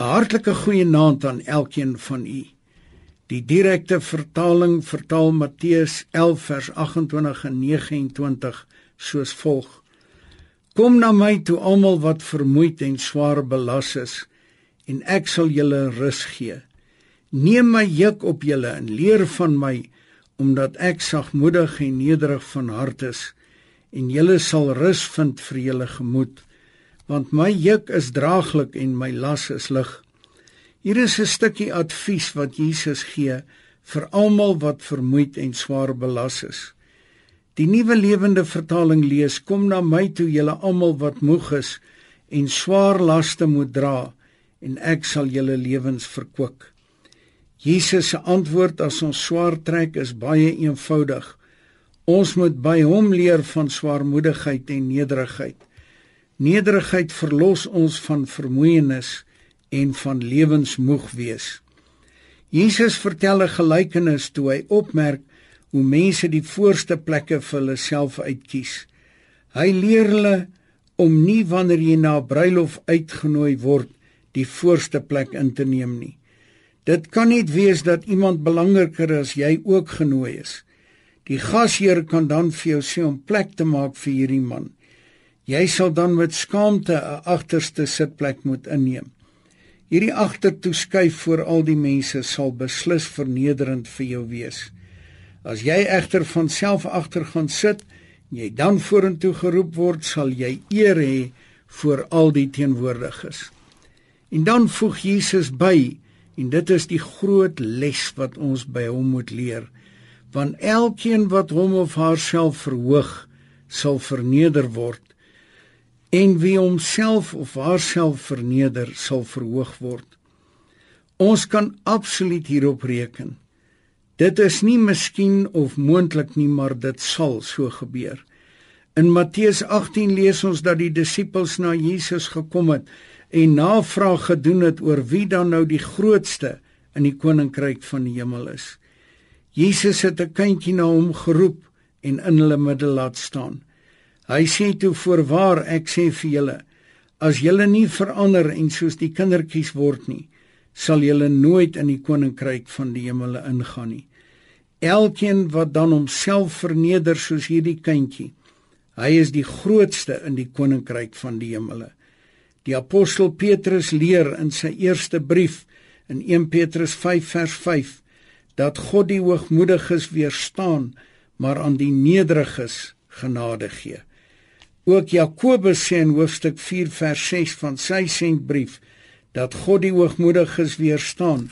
'n Hartlike goeienaand aan elkeen van u. Die direkte vertaling vertaal Matteus 11 vers 28 en 29 soos volg: Kom na my toe almal wat vermoeid en swaar belas is, en ek sal julle rus gee. Neem my juk op julle en leer van my, omdat ek sagmoedig en nederig van hart is, en julle sal rus vind vir julle gemoed want my juk is draaglik en my las is lig. Hier is 'n stukkie advies wat Jesus gee vir almal wat vermoeid en swaar belas is. Die nuwe lewende vertaling lees: Kom na my toe julle almal wat moeg is en swaar laste moet dra en ek sal julle lewens verkwik. Jesus se antwoord as ons swaar trek is baie eenvoudig. Ons moet by hom leer van swaarmoedigheid en nederigheid. Nederigheid verlos ons van vermoeienis en van lewensmoeg wees. Jesus vertel 'n gelykenis toe hy opmerk hoe mense die voorste plekke vir hulle self uitkies. Hy leer hulle om nie wanneer jy na 'n bruilof uitgenooi word, die voorste plek in te neem nie. Dit kan nie wees dat iemand belangriker as jy ook genooi is. Die gasheer kan dan vir jou sê om plek te maak vir hierdie man. Jy sal dan met skaamte 'n agterste sitplek moet inneem. Hierdie agtertoe skuif voor al die mense sal beslis vernederend vir jou wees. As jy egter van self agter gaan sit, jy dan vorentoe geroep word, sal jy eer hê voor al die teenwoordiges. En dan voeg Jesus by, en dit is die groot les wat ons by hom moet leer, want elkeen wat hom of haarself verhoog, sal verneder word en wie homself of haarself verneder sal verhoog word. Ons kan absoluut hierop reken. Dit is nie miskien of moontlik nie, maar dit sal so gebeur. In Matteus 18 lees ons dat die disippels na Jesus gekom het en navraag gedoen het oor wie dan nou die grootste in die koninkryk van die hemel is. Jesus het 'n kindjie na hom geroep en in hulle middel laat staan. Hy sê toe voorwaar ek sê vir julle as julle nie verander en soos die kindertjies word nie sal julle nooit in die koninkryk van die hemele ingaan nie. Elkeen wat dan homself verneder soos hierdie kindjie hy is die grootste in die koninkryk van die hemele. Die apostel Petrus leer in sy eerste brief in 1 Petrus 5 vers 5 dat God die hoogmoediges weerstaan maar aan die nederiges genade gee. Ook Jakobus sê in hoofstuk 4 vers 6 van sy sentbrief dat God die hoogmoediges weerstaan,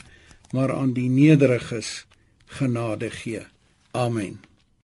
maar aan die nederiges genade gee. Amen.